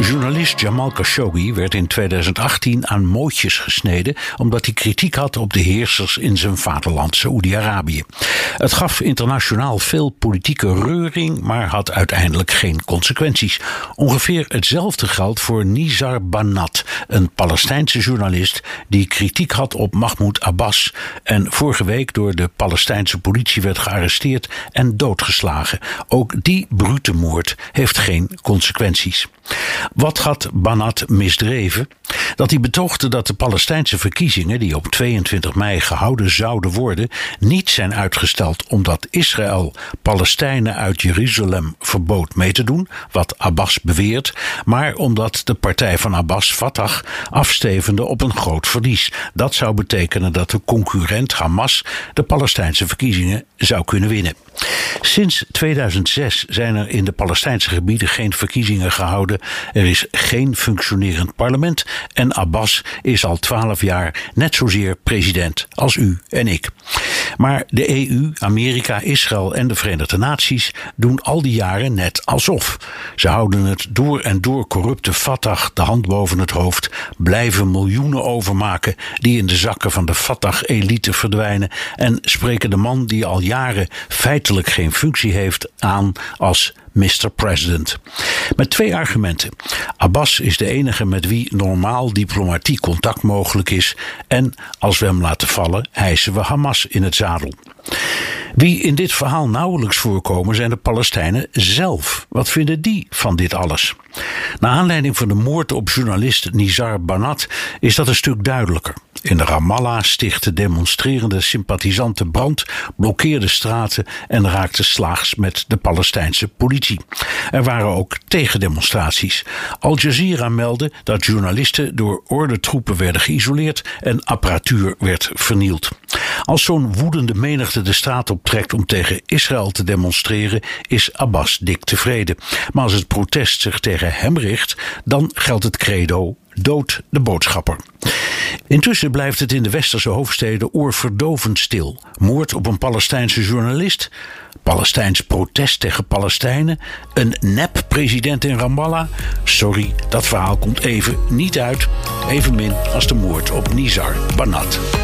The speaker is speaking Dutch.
Journalist Jamal Khashoggi werd in 2018 aan mootjes gesneden omdat hij kritiek had op de heersers in zijn vaderland Saoedi-Arabië. Het gaf internationaal veel politieke reuring, maar had uiteindelijk geen consequenties. Ongeveer hetzelfde geldt voor Nizar Banat, een Palestijnse journalist die kritiek had op Mahmoud Abbas en vorige week door de Palestijnse politie werd gearresteerd en doodgeslagen. Ook die brute moord heeft geen consequenties. Wat had Banat misdreven? Dat hij betoogde dat de Palestijnse verkiezingen, die op 22 mei gehouden zouden worden, niet zijn uitgesteld omdat Israël Palestijnen uit Jeruzalem verbood mee te doen, wat Abbas beweert, maar omdat de partij van Abbas, Fatah, afstevende op een groot verlies. Dat zou betekenen dat de concurrent Hamas de Palestijnse verkiezingen zou kunnen winnen. Sinds 2006 zijn er in de Palestijnse gebieden geen verkiezingen gehouden. Er is geen functionerend parlement en Abbas is al twaalf jaar net zozeer president als u en ik. Maar de EU, Amerika, Israël en de Verenigde Naties doen al die jaren net alsof. Ze houden het door en door corrupte Fatah de hand boven het hoofd, blijven miljoenen overmaken die in de zakken van de Fatah-elite verdwijnen en spreken de man die al jaren feitelijk geen functie heeft aan als Mr. President. Met twee argumenten. Abbas is de enige met wie normaal diplomatiek contact mogelijk is. En als we hem laten vallen, hijsen we Hamas in het zadel. Wie in dit verhaal nauwelijks voorkomen zijn de Palestijnen zelf. Wat vinden die van dit alles? Na aanleiding van de moord op journalist Nizar Banat is dat een stuk duidelijker. In de Ramallah stichtten demonstrerende sympathisanten brand, blokkeerden straten en raakten slaags met de Palestijnse politie. Er waren ook tegendemonstraties. Al Jazeera meldde dat journalisten door ordentroepen werden geïsoleerd en apparatuur werd vernield. Als zo'n woedende menigte de straat optrekt om tegen Israël te demonstreren, is Abbas dik tevreden. Maar als het protest zich tegen hem richt, dan geldt het credo dood de boodschapper. Intussen blijft het in de westerse hoofdsteden oorverdovend stil. Moord op een Palestijnse journalist, Palestijns protest tegen Palestijnen, een nep-president in Ramallah. Sorry, dat verhaal komt even niet uit, evenmin als de moord op Nizar Banat.